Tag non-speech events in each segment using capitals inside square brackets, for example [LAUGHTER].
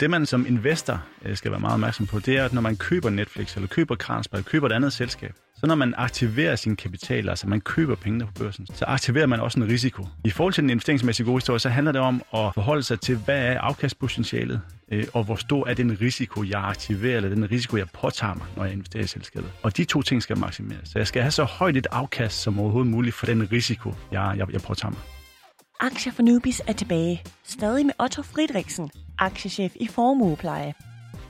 Det, man som investor øh, skal være meget opmærksom på, det er, at når man køber Netflix, eller køber Carlsberg, eller køber et andet selskab, så når man aktiverer sin kapital, altså man køber pengene på børsen, så aktiverer man også en risiko. I forhold til den investeringsmæssige gode historie, så handler det om at forholde sig til, hvad er afkastpotentialet, øh, og hvor stor er den risiko, jeg aktiverer, eller den risiko, jeg påtager mig, når jeg investerer i selskabet. Og de to ting skal maksimeres. Så jeg skal have så højt et afkast som overhovedet muligt for den risiko, jeg, jeg, jeg påtager mig. Aktier for Newbies er tilbage. Stadig med Otto Friedrichsen, aktiechef i Formuepleje.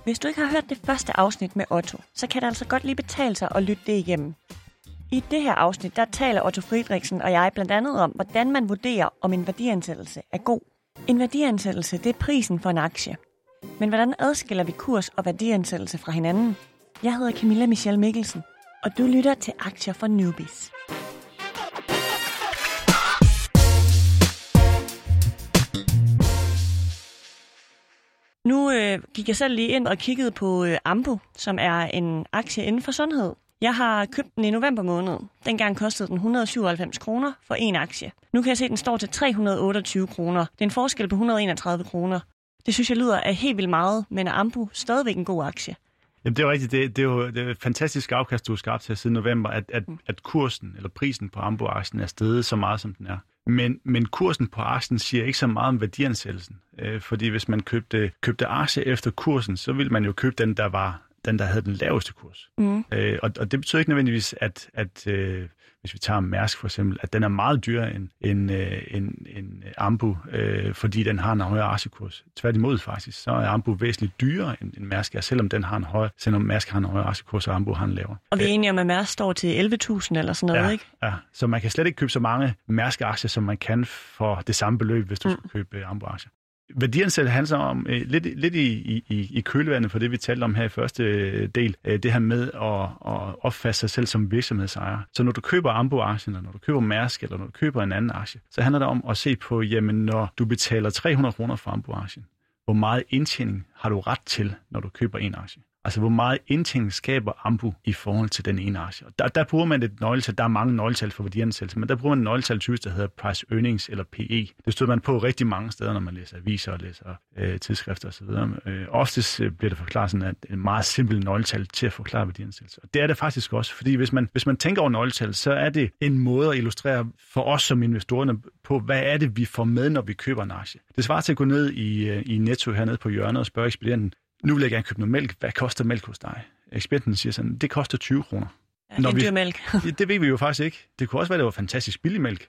Hvis du ikke har hørt det første afsnit med Otto, så kan det altså godt lige betale sig at lytte det igennem. I det her afsnit, der taler Otto Friedrichsen og jeg blandt andet om, hvordan man vurderer, om en værdiansættelse er god. En værdiansættelse, det er prisen for en aktie. Men hvordan adskiller vi kurs og værdiansættelse fra hinanden? Jeg hedder Camilla Michelle Mikkelsen, og du lytter til Aktier for Newbies. Nu øh, gik jeg selv lige ind og kiggede på øh, Ambu, som er en aktie inden for sundhed. Jeg har købt den i november måned. Dengang kostede den 197 kroner for en aktie. Nu kan jeg se, at den står til 328 kroner. Det er en forskel på 131 kroner. Det synes jeg lyder af helt vildt meget, men er Ambu stadigvæk en god aktie? Jamen det er jo rigtigt. Det, det er jo det er et fantastisk afkast, du har skabt her siden november, at, at, Mm. at kursen eller prisen på Ambo-aktien er steget så meget, som den er. Men, men kursen på aktien siger ikke så meget om værdiansættelsen. Øh, fordi hvis man købte, købte aktie efter kursen, så ville man jo købe den, der var den, der havde den laveste kurs. Mm. Øh, og, og det betyder ikke nødvendigvis, at, at øh, hvis vi tager Mærsk for eksempel, at den er meget dyrere end, end, øh, end, end Ambu, øh, fordi den har en højere aktiekurs. Tværtimod faktisk, så er Ambu væsentligt dyrere end, end Mærsk er, selvom den har en højere, selvom Mærsk har en højere aktiekurs, og Ambu har en lavere. Og vi er enige om, at Mærsk står til 11.000 eller sådan noget, ja, ikke? Ja, så man kan slet ikke købe så mange Mærsk-aktier, som man kan for det samme beløb, hvis du mm. skal købe øh, Ambu-aktier. Værdiansættelse handler om øh, lidt, lidt i, i, i kølevandet for det, vi talte om her i første øh, del, øh, det her med at, at opfatte sig selv som virksomhedsejer. Så når du køber Ambo-aktien, eller når du køber Mærsk, eller når du køber en anden aktie, så handler det om at se på, jamen når du betaler 300 kroner for Ambo-aktien, hvor meget indtjening har du ret til, når du køber en aktie? Altså, hvor meget indtjening skaber Ambu i forhold til den ene aktie? Og Der, der bruger man et nøgletal. Der er mange nøgletal for værdiansættelse, men der bruger man et nøgletal typisk, der hedder price earnings eller PE. Det støder man på rigtig mange steder, når man læser aviser og læser øh, tidsskrifter osv. Øh, oftest øh, bliver det forklaret sådan, at det er et meget simpelt nøgletal til at forklare værdiansættelse. Og det er det faktisk også, fordi hvis man, hvis man tænker over nøgletal, så er det en måde at illustrere for os som investorerne på, hvad er det, vi får med, når vi køber en aktie. Det svarer til at gå ned i, øh, i Netto hernede på hjørnet og spørge ekspedienten, nu vil jeg gerne købe noget mælk. Hvad koster mælk hos dig? Ekspedienten siger sådan, det koster 20 kroner. Ja, vi- dyr mælk. [LAUGHS] Det ved vi jo faktisk ikke. Det kunne også være, det var fantastisk billig mælk.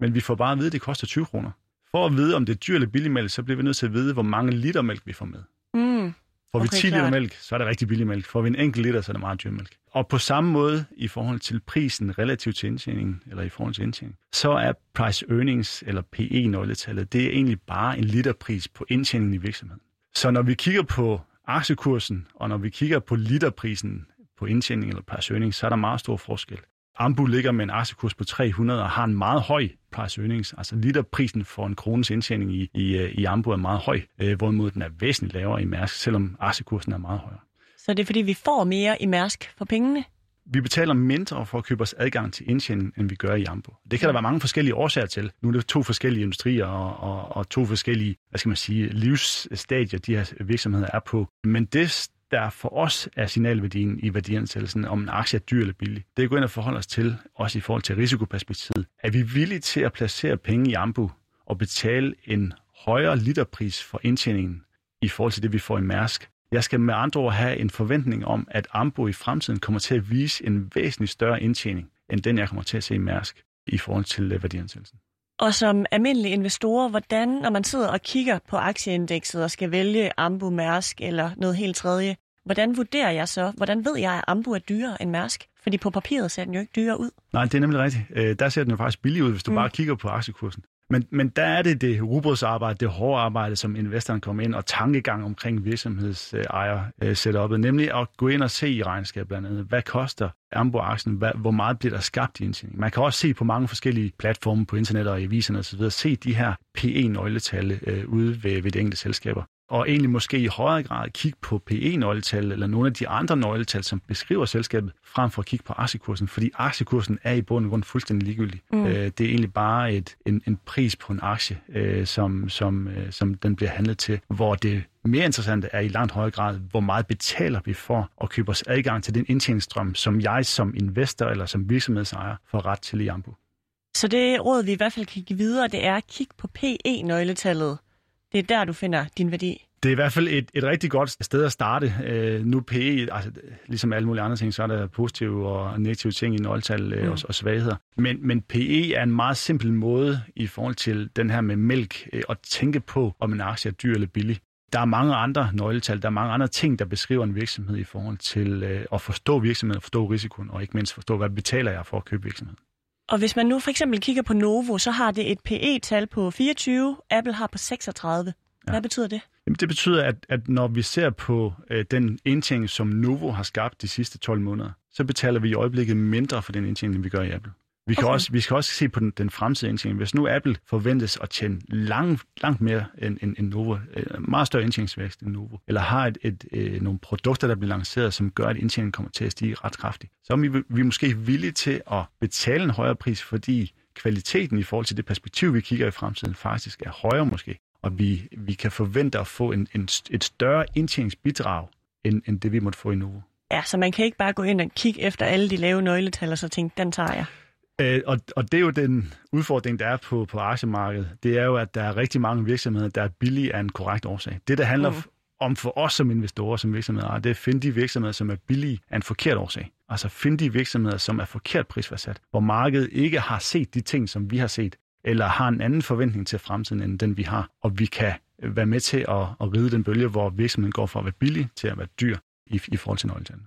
Men vi får bare at vide, at det koster 20 kroner. For at vide, om det er dyr eller billig mælk, så bliver vi nødt til at vide, hvor mange liter mælk vi får med. Mm. Får vi Okay, 10 liter klart. mælk, så er det rigtig billig mælk. Får vi en enkelt liter, så er det meget dyr mælk. Og på samme måde, i forhold til prisen relativt til indtjeningen, eller i forhold til indtjening, så er price earnings, eller PE-nøgletallet, det er egentlig bare en literpris på indtjeningen i virksomheden. Så når vi kigger på aktiekursen, og når vi kigger på literprisen på indtjening eller per søgning, så er der meget stor forskel. Ambu ligger med en aktiekurs på 300 og har en meget høj price earnings. Altså literprisen for en krones indtjening i, i, øh, i Ambu er meget høj, øh, hvorimod den er væsentligt lavere i Mærsk, selvom aktiekursen er meget højere. Så det er fordi, vi får mere i Mærsk for pengene? Vi betaler mindre for at købe os adgang til indtjening, end vi gør i Ambu. Det kan der være mange forskellige årsager til. Nu er det to forskellige industrier og, og, og to forskellige, hvad skal man sige, livsstadier, de her virksomheder er på. Men det, der for os er signalværdien i værdiansættelsen, om en aktie er dyr eller billig, det er gå ind og forholde os til, også i forhold til risikoperspektivet. Er vi villige til at placere penge i Ambu og betale en højere literpris for indtjeningen i forhold til det, vi får i Mærsk? Jeg skal med andre ord have en forventning om, at Ambo i fremtiden kommer til at vise en væsentlig større indtjening, end den jeg kommer til at se i Mærsk i forhold til øh, værdiansættelsen. Og som almindelige investorer, hvordan, når man sidder og kigger på aktieindekset og skal vælge Ambu, Mærsk eller noget helt tredje, hvordan vurderer jeg så, hvordan ved jeg, at Ambu er dyrere end Mærsk? Fordi på papiret ser den jo ikke dyrere ud. Nej, det er nemlig rigtigt. Øh, Der ser den jo faktisk billig ud, hvis du Mm. mm. bare kigger på aktiekursen. Men, men der er det det rugbrødsarbejde, det hårde arbejde, som investoren kommer ind, og tankegang omkring virksomhedsejer øh, setupet, nemlig at gå ind og se i regnskab blandt andet, hvad koster Ambo-aktien, hvad, hvor meget bliver der skabt i indtjening. Man kan også se på mange forskellige platforme på internet og i aviserne osv., se de her PE-nøgletal øh, ude ved, ved de enkelte selskaber. Og egentlig måske i højere grad kigge på PE-nøgletal eller nogle af de andre nøgletal, som beskriver selskabet, frem for at kigge på aktiekursen, fordi aktiekursen er i bund og grund fuldstændig ligegyldig. Mm. Øh, det er egentlig bare et, en, en pris på en aktie, øh, som, som, øh, som den bliver handlet til, hvor det mere interessante er i langt højere grad, hvor meget betaler vi for at købe os adgang til den indtjeningsstrøm, som jeg som investor eller som virksomhedsejer får ret til i Ambu. Så det råd, vi i hvert fald kan give videre, det er at kigge på PE-nøgletallet. Det er der, du finder din værdi. Det er i hvert fald et, et rigtig godt sted at starte. Øh, nu PE, altså, ligesom alle mulige andre ting, så er der positive og negative ting i nøgletal øh, mm. og, og svagheder. Men, men PE er en meget simpel måde i forhold til den her med mælk, øh, at tænke på, om en aktie er dyr eller billig. Der er mange andre nøgletal, der er mange andre ting, der beskriver en virksomhed i forhold til øh, at forstå virksomheden, forstå risikoen, og ikke mindst forstå, hvad betaler jeg for at købe virksomheden. Og hvis man nu for eksempel kigger på Novo, så har det et PE-tal på 24, Apple har på 36. Hvad ja. betyder det? Jamen, det betyder, at, at når vi ser på øh, den indtjening, som Novo har skabt de sidste 12 måneder, så betaler vi i øjeblikket mindre for den indtjening, vi gør i Apple. Vi kan, okay. også, vi skal også se på den, den fremtidige indtjening. Hvis nu Apple forventes at tjene langt, langt mere end, end, end Novo, øh, meget større indtjeningsvækst end Novo, eller har et, et, et, øh, nogle produkter, der bliver lanceret, som gør, at indtjeningen kommer til at stige ret kraftigt, så er vi, vi er måske villige til at betale en højere pris, fordi kvaliteten i forhold til det perspektiv, vi kigger i fremtiden, faktisk er højere måske. Og vi, vi kan forvente at få en, en, et større indtjeningsbidrag, end, end det vi måtte få i Novo. Ja, så man kan ikke bare gå ind og kigge efter alle de lave nøgletal og så tænke, den tager jeg. Øh, og, og det er jo den udfordring, der er på, på aktiemarkedet. Det er jo, at der er rigtig mange virksomheder, der er billige af en korrekt årsag. Det, der handler mm. om for os som investorer, som virksomheder, det er at finde de virksomheder, som er billige af en forkert årsag. Altså finde de virksomheder, som er forkert prisfastsat, hvor markedet ikke har set de ting, som vi har set, eller har en anden forventning til fremtiden, end den vi har. Og vi kan være med til at, at ride den bølge, hvor virksomheden går fra at være billig til at være dyr i, i forhold til nøgletallene.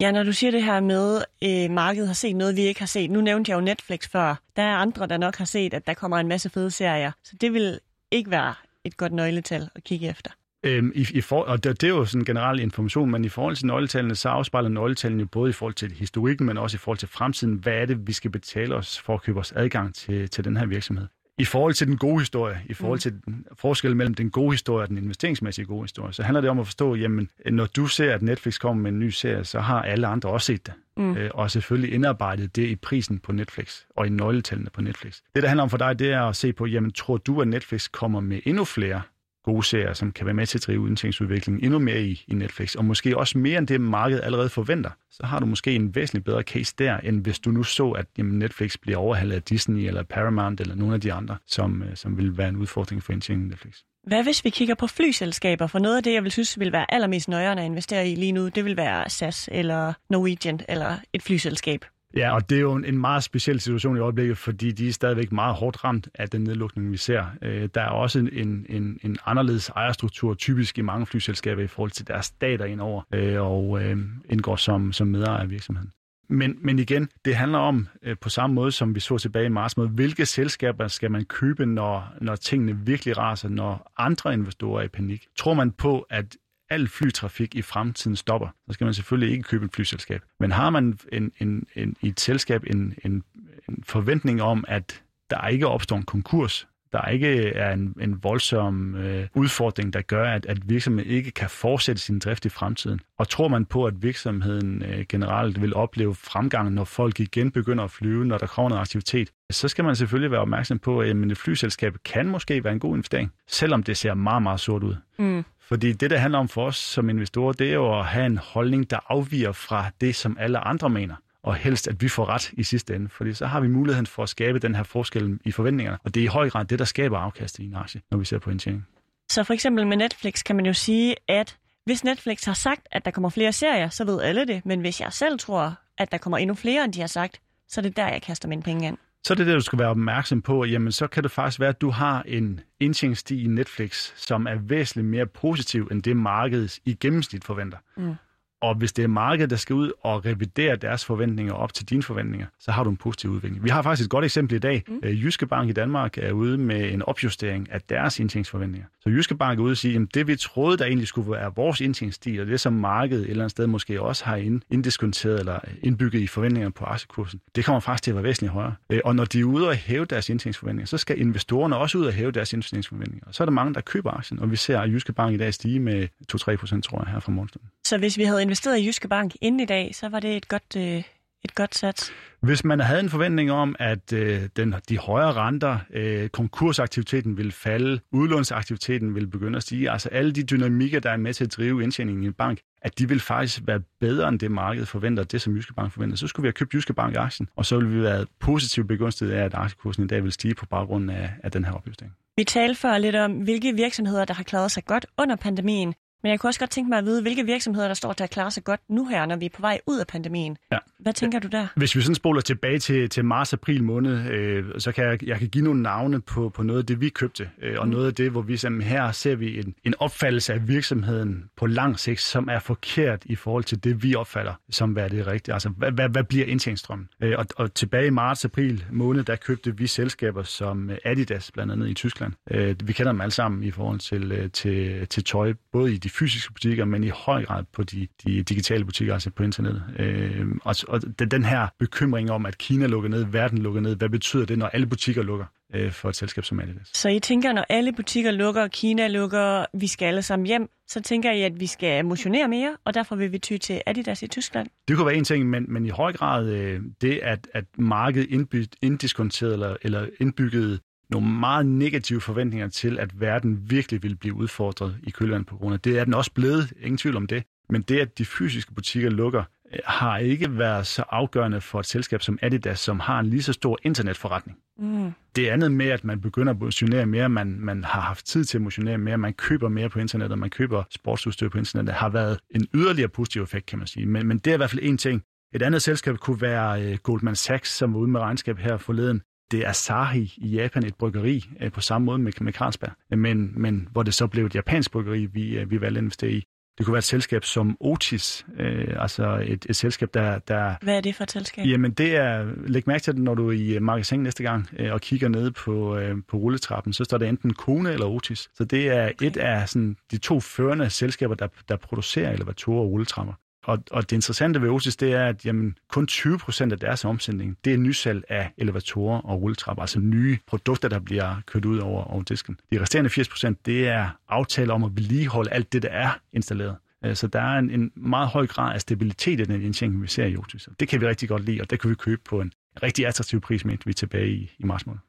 Ja, når du siger det her med, at øh, markedet har set noget, vi ikke har set. Nu nævnte jeg jo Netflix før. Der er andre, der nok har set, at der kommer en masse fede serier. Så det vil ikke være et godt nøgletal at kigge efter. Øhm, i, i for, og det, det er jo sådan en generel information, men i forhold til nøgletallene, så afspejler nøgletallene jo både i forhold til historikken, men også i forhold til fremtiden. Hvad er det, vi skal betale os for at købe os adgang til, til den her virksomhed? I forhold til den gode historie, i forhold mm. til den forskel mellem den gode historie og den investeringsmæssige gode historie, så handler det om at forstå, jamen, når du ser, at Netflix kommer med en ny serie, så har alle andre også set det. Mm. Øh, og selvfølgelig indarbejdet det i prisen på Netflix og i nøgletallene på Netflix. Det, der handler om for dig, det er at se på, jamen, tror du, at Netflix kommer med endnu flere gode serier, som kan være med til at drive udviklingen endnu mere i, i Netflix, og måske også mere end det, markedet allerede forventer, så har du måske en væsentligt bedre case der, end hvis du nu så, at jamen, Netflix bliver overhalet af Disney eller Paramount eller nogle af de andre, som, øh, som vil være en udfordring for indtjeningen Netflix. Hvad hvis vi kigger på flyselskaber? For noget af det, jeg vil synes vil være allermest nøjere at investere i lige nu, det vil være SAS eller Norwegian eller et flyselskab. Ja, og det er jo en, meget speciel situation i øjeblikket, fordi de er stadigvæk meget hårdt ramt af den nedlukning, vi ser. Øh, der er også en, en, en anderledes ejerstruktur, typisk i mange flyselskaber i forhold til deres stater indover, øh, og øh, indgår som, som medejer af virksomheden. Men, men igen, det handler om, øh, på samme måde som vi så tilbage i marts måde, hvilke selskaber skal man købe, når, når tingene virkelig raser, når andre investorer er i panik? Tror man på, at al flytrafik i fremtiden stopper, så skal man selvfølgelig ikke købe et flyselskab. Men har man en, en, en, i et selskab en, en, en forventning om, at der ikke opstår en konkurs, der ikke er en, en voldsom øh, udfordring, der gør, at, at virksomheden ikke kan fortsætte sin drift i fremtiden. Og tror man på, at virksomheden øh, generelt vil opleve fremgang, når folk igen begynder at flyve, når der kommer noget aktivitet, så skal man selvfølgelig være opmærksom på, at et flyselskab kan måske være en god investering, selvom det ser meget, meget sort ud. Mm. Fordi det, der handler om for os som investorer, det er jo at have en holdning, der afviger fra det, som alle andre mener og helst, at vi får ret i sidste ende, fordi så har vi muligheden for at skabe den her forskel i forventningerne, og det er i høj grad det, der skaber afkast i en aktie, når vi ser på indtjening. Så for eksempel med Netflix kan man jo sige, at hvis Netflix har sagt, at der kommer flere serier, så ved alle det, men hvis jeg selv tror, at der kommer endnu flere, end de har sagt, så er det der, jeg kaster mine penge ind. Så er det det, du skal være opmærksom på. Jamen, så kan det faktisk være, at du har en indtjeningsstig i Netflix, som er væsentligt mere positiv, end det markedet i gennemsnit forventer. Mm. Og hvis det er markedet, der skal ud og revidere deres forventninger op til dine forventninger, så har du en positiv udvikling. Vi har faktisk et godt eksempel i dag. Mm. Øh, Jyske Bank i Danmark er ude med en opjustering af deres indtægtsforventninger. Så Jyske Bank er ude og sige, at det vi troede, der egentlig skulle være vores indtægtsstil, og det som markedet et eller andet sted måske også har inddiskonteret eller indbygget i forventningerne på aktiekursen, det kommer faktisk til at være væsentligt højere. Øh, og når de er ude og hæve deres indtægtsforventninger, så skal investorerne også ud og hæve deres indtægtsforventninger. Så er der mange, der køber aktien, og vi ser Jyske Bank i dag stige med 2-3 procent, tror jeg, her fra morgenstunden. Så hvis vi havde investeret i Jyske Bank inden i dag, så var det et godt, øh, et godt sats? Hvis man havde en forventning om, at øh, den, de højere renter, øh, konkursaktiviteten vil falde, udlånsaktiviteten vil begynde at stige, altså alle de dynamikker, der er med til at drive indtjeningen i en bank, at de vil faktisk være bedre end det markedet forventer, det som Jyske Bank forventer. Så skulle vi have købt Jyske Bank-aktien, og så ville vi være positivt begunstiget af, at aktiekursen i dag vil stige på baggrund af, af den her opjustering. Vi talte før lidt om, hvilke virksomheder, der har klaret sig godt under pandemien, men jeg kunne også godt tænke mig at vide, hvilke virksomheder, der står til at klare sig godt nu her, når vi er på vej ud af pandemien. Ja. Hvad tænker du der? Hvis vi sådan spoler tilbage til, til marts-april måned, øh, så kan jeg, jeg kan give nogle navne på, på noget af det, vi købte, øh, og mm. noget af det, hvor vi sammen her ser vi en, en opfattelse af virksomheden på lang sigt, som er forkert i forhold til det, vi opfatter som hvad det rigtige. Altså, hvad, hvad, hvad bliver indtjeningsstrømmen? Øh, og, og tilbage i marts-april måned, der købte vi selskaber som Adidas, blandt andet i Tyskland. Øh, vi kender dem alle sammen i forhold til, øh, til, til tøj, både i de fysiske butikker, men i høj grad på de, de digitale butikker, altså på internettet. Øh, og, og den her bekymring om, at Kina lukker ned, verden lukker ned, hvad betyder det, når alle butikker lukker? øh, for et selskab som Adidas. Så I tænker, når alle butikker lukker, Kina lukker, vi skal alle sammen hjem, så tænker I, at vi skal motionere mere, og derfor vil vi ty til Adidas i Tyskland? Det kunne være en ting, men, men i høj grad øh, det, at, at markedet indbyg, inddiskonteret eller, eller indbygget nogle meget negative forventninger til, at verden virkelig vil blive udfordret i kølvandet på corona. Det er den også blevet, ingen tvivl om det. Men det, at de fysiske butikker lukker, øh, har ikke været så afgørende for et selskab som Adidas, som har en lige så stor internetforretning. Mm. Det andet med, at man begynder at motionere mere, man, man har haft tid til at motionere mere, man køber mere på internettet, man køber sportsudstyr på internettet, har været en yderligere positiv effekt, kan man sige. Men, men det er i hvert fald en ting. Et andet selskab kunne være uh, Goldman Sachs, som var ude med regnskab her forleden, det er Asahi i Japan, et bryggeri, øh, på samme måde med, med Carlsberg, men, men hvor det så blev et japansk bryggeri, vi, øh, vi valgte at investere i. Det kunne være et selskab som Otis, øh, altså et, et selskab, der, der... Hvad er det for et selskab? Jamen det er, læg mærke til det, når du er i magasin næste gang øh, og kigger ned på, øh, på rulletrappen, så står der enten Kone eller Otis. Så det er okay. et af sådan, de to førende selskaber, der, der producerer elevatorer og rulletrapper. Og, og det interessante ved Otis, det er, at jamen, kun 20 procent af deres omsætning, det er nysalg af elevatorer og rulletrapper, altså nye produkter, der bliver kørt ud over, over disken. De resterende 80 procent, det er aftaler om at vedligeholde alt det, der er installeret. Øh, så der er en, en meget høj grad af stabilitet i den indtjening, vi ser i Otis. Det kan vi rigtig godt lide, og det kan vi købe på en rigtig attraktiv pris, mens vi er tilbage i, i marts måned.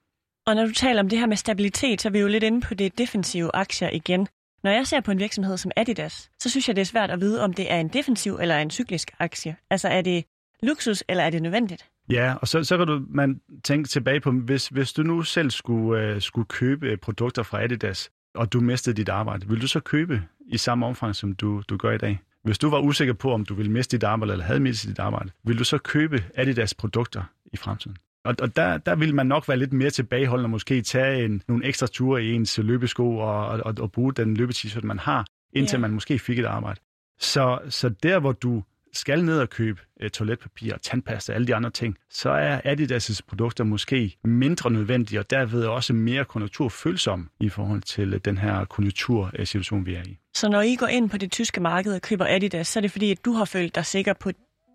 Og når du taler om det her med stabilitet, så er vi jo lidt inde på det defensive aktier igen. Når jeg ser på en virksomhed som Adidas, så synes jeg, det er svært at vide, om det er en defensiv eller en cyklisk aktie. Altså er det luksus, eller er det nødvendigt? Ja, og så, så kan du man tænke tilbage på, hvis, hvis du nu selv skulle, øh, skulle købe øh, produkter fra Adidas, og du mistede dit arbejde, vil du så købe i samme omfang, som du, du gør i dag? Hvis du var usikker på, om du ville miste dit arbejde eller havde mistet dit arbejde, vil du så købe Adidas produkter i fremtiden? Og, og der, der vil man nok være lidt mere tilbageholdende og måske tage en, nogle ekstra ture i ens løbesko og, og, og bruge den løbetishat, man har, indtil yeah. man måske fik et arbejde. Så, så der, hvor du skal ned og købe uh, toiletpapir, tandpasta og alle de andre ting, så er Adidas' produkter måske mindre nødvendige, og derved også mere konjunkturfølsomme i forhold til uh, den her konjunktursituation, vi er i. Så når I går ind på det tyske marked og køber Adidas, så er det fordi, at du har følt dig sikker på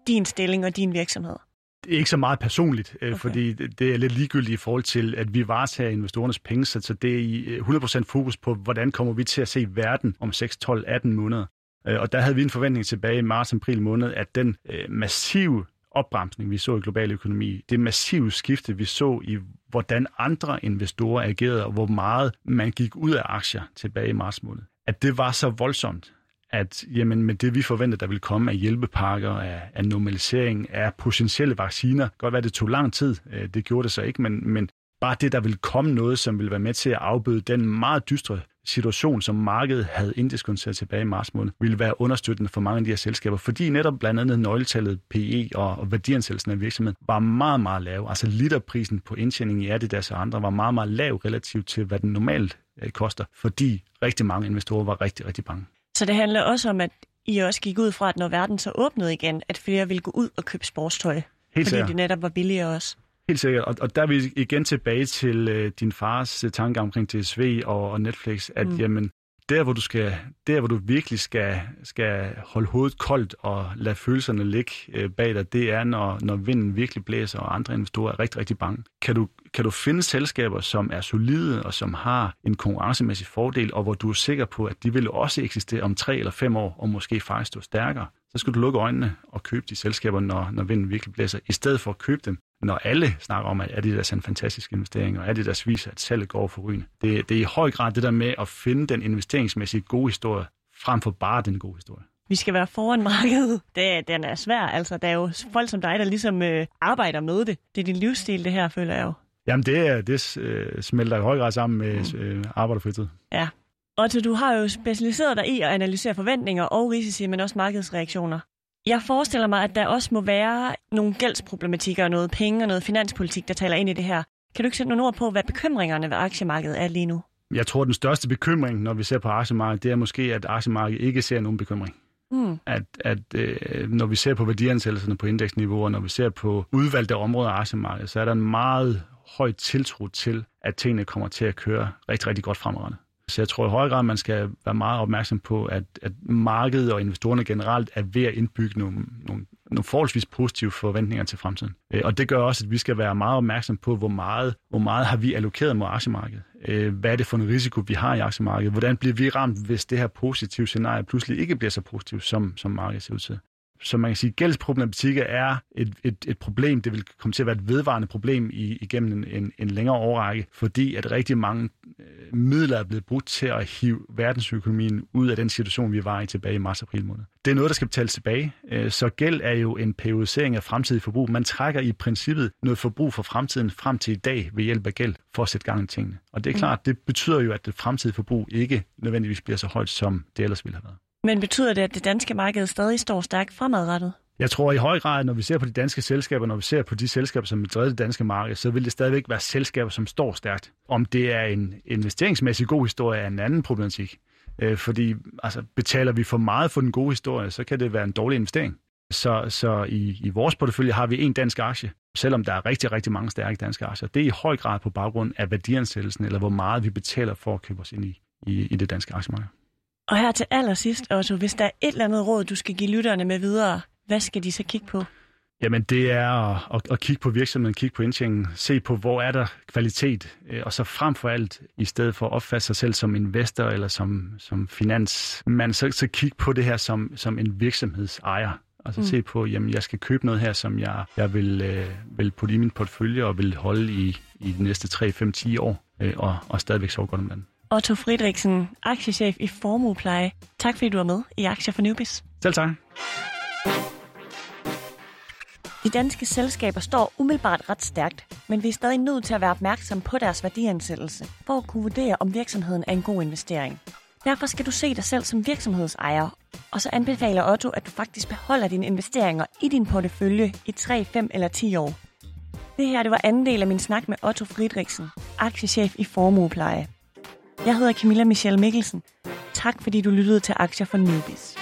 din stilling og din virksomhed? Det er ikke så meget personligt, øh, okay. fordi det er lidt ligegyldigt i forhold til, at vi varetager investorernes penge, så det er i 100% øh, fokus på, hvordan kommer vi til at se verden om 6, 12, 18 måneder. Øh, og der havde vi en forventning tilbage i marts-april måned, at den massive opbremsning, vi så i global økonomi, det massive skifte, vi så i, hvordan andre investorer agerede, og hvor meget man gik ud af aktier tilbage i marts måned, at det var så voldsomt, at jamen, med det, vi forventer, der vil komme af hjælpepakker, af, af normalisering, af potentielle vacciner, godt være, det tog lang tid, øh, det gjorde det så ikke, men, men bare det, der vil komme noget, som vil være med til at afbøde den meget dystre situation, som markedet havde inddiskonteret tilbage i marts måned, ville være understøttende for mange af de her selskaber, fordi netop blandt andet nøgletallet PE og, og værdiansættelsen af virksomheden var meget, meget lav. Altså literprisen på indtjening i Adidas og andre var meget, meget lav relativt til, hvad den normalt øh, koster, fordi rigtig mange investorer var rigtig, rigtig bange. Så det handler også om, at I også gik ud fra, at når verden så åbnede igen, at flere ville gå ud og købe sportstøj. Helt fordi sikkert. det netop var billigere også. Helt sikkert. Og, og der er vi igen tilbage til øh, din fars øh, tanke omkring TSV og, og Netflix, at mm. jamen, der hvor du skal, der hvor du virkelig skal, skal holde hovedet koldt og lade følelserne ligge øh, bag dig, det er, når, når vinden virkelig blæser, og andre investorer er rigtig, rigtig bange. Kan du, kan du finde selskaber, som er solide og som har en konkurrencemæssig fordel, og hvor du er sikker på, at de vil også eksistere om tre eller fem år, og måske faktisk stå stærkere, så skal du lukke øjnene og købe de selskaber, når, når vinden virkelig blæser, i stedet for at købe dem, når alle snakker om, at er det der en fantastisk investering, og er det der viser, at salget går for rygende. Det, det er i høj grad det der med at finde den investeringsmæssige gode historie, frem for bare den gode historie. Vi skal være foran markedet. Det, den er svær. Altså, der er jo folk som dig, der ligesom øh, arbejder med det. Det er din livsstil, det her, føler jeg jo. Jamen, det, det øh, smelter i høj grad sammen med mm. øh, arbejderfritid. Ja. Otto, du har jo specialiseret dig i at analysere forventninger og risici, men også markedsreaktioner. Jeg forestiller mig, at der også må være nogle gældsproblematikker, noget penge og noget finanspolitik, der taler ind i det her. Kan du ikke sætte nogle ord på, hvad bekymringerne ved aktiemarkedet er lige nu? Jeg tror, at den største bekymring, når vi ser på aktiemarkedet, det er måske, at aktiemarkedet ikke ser nogen bekymring. Mm. At, at øh, når vi ser på værdiansættelserne på indeksniveau, og når vi ser på udvalgte områder af aktiemarkedet, så er der en meget høj tiltro til, at tingene kommer til at køre rigtig, rigtig godt fremadrettet. Så jeg tror i høj grad, man skal være meget opmærksom på, at, at markedet og investorerne generelt er ved at indbygge nogle, nogle, nogle forholdsvis positive forventninger til fremtiden. Øh, og det gør også, at vi skal være meget opmærksom på, hvor meget, hvor meget har vi allokeret mod aktiemarkedet. Øh, hvad er det for en risiko, vi har i aktiemarkedet? Hvordan bliver vi ramt, hvis det her positive scenarie pludselig ikke bliver så positivt, som, som markedet ser ud til? Så man kan sige, at gældsproblematikker er et, et, et problem. Det vil komme til at være et vedvarende problem i, igennem en, en, en længere årrække, fordi at rigtig mange øh, midler er blevet brugt til at hive verdensøkonomien ud af den situation, vi var i tilbage i marts-april måned. Det er noget, der skal betales tilbage. Øh, så gæld er jo en periodisering af fremtidig forbrug. Man trækker i princippet noget forbrug for fremtiden frem til i dag ved hjælp af gæld for at sætte gang i tingene. Og det er mm. klart, det betyder jo, at det fremtidige forbrug ikke nødvendigvis bliver så højt, som det ellers ville have været. Men betyder det, at det danske marked stadig står stærkt fremadrettet? Jeg tror i høj grad, når vi ser på de danske selskaber, når vi ser på de selskaber, som drevet det danske marked, så vil det stadigvæk være selskaber, som står stærkt. Om det er en investeringsmæssig god historie, er en anden problematik. Øh, fordi altså, betaler vi for meget for den gode historie, så kan det være en dårlig investering. Så, så i, i vores portefølje har vi en dansk aktie, selvom der er rigtig, rigtig mange stærke danske aktier. Det er i høj grad på baggrund af værdiansættelsen, eller hvor meget vi betaler for at købe os ind i, i, i det danske aktiemarked. Og her til allersidst, Otto, hvis der er et eller andet råd, du skal give lytterne med videre, hvad skal de så kigge på? Jamen det er at, at, at kigge på virksomheden, kigge på indtjeningen, se på, hvor er der kvalitet, øh, og så frem for alt, i stedet for at opfatte sig selv som investor eller som, som finansmand, så, så kigge på det her som, som en virksomhedsejer. Altså mm. se på, jamen jeg skal købe noget her, som jeg, jeg vil, øh, vil putte i min portefølje og vil holde i, i de næste 3, 5, 10 år, øh, og, og stadigvæk sove godt om den. Otto Friedrichsen, aktiechef i Formuepleje. Tak fordi du var med i Aktier for Newbies. Selv tak. De danske selskaber står umiddelbart ret stærkt, men vi er stadig nødt til at være opmærksom på deres værdiansættelse, for at kunne vurdere, om virksomheden er en god investering. Derfor skal du se dig selv som virksomhedsejer, og så anbefaler Otto, at du faktisk beholder dine investeringer i din portefølje i 3, 5 eller 10 år. Det her det var anden del af min snak med Otto Friedrichsen, aktiechef i Formuepleje. Jeg hedder Camilla Michelle Mikkelsen. Tak fordi du lyttede til Aktier for Newbies.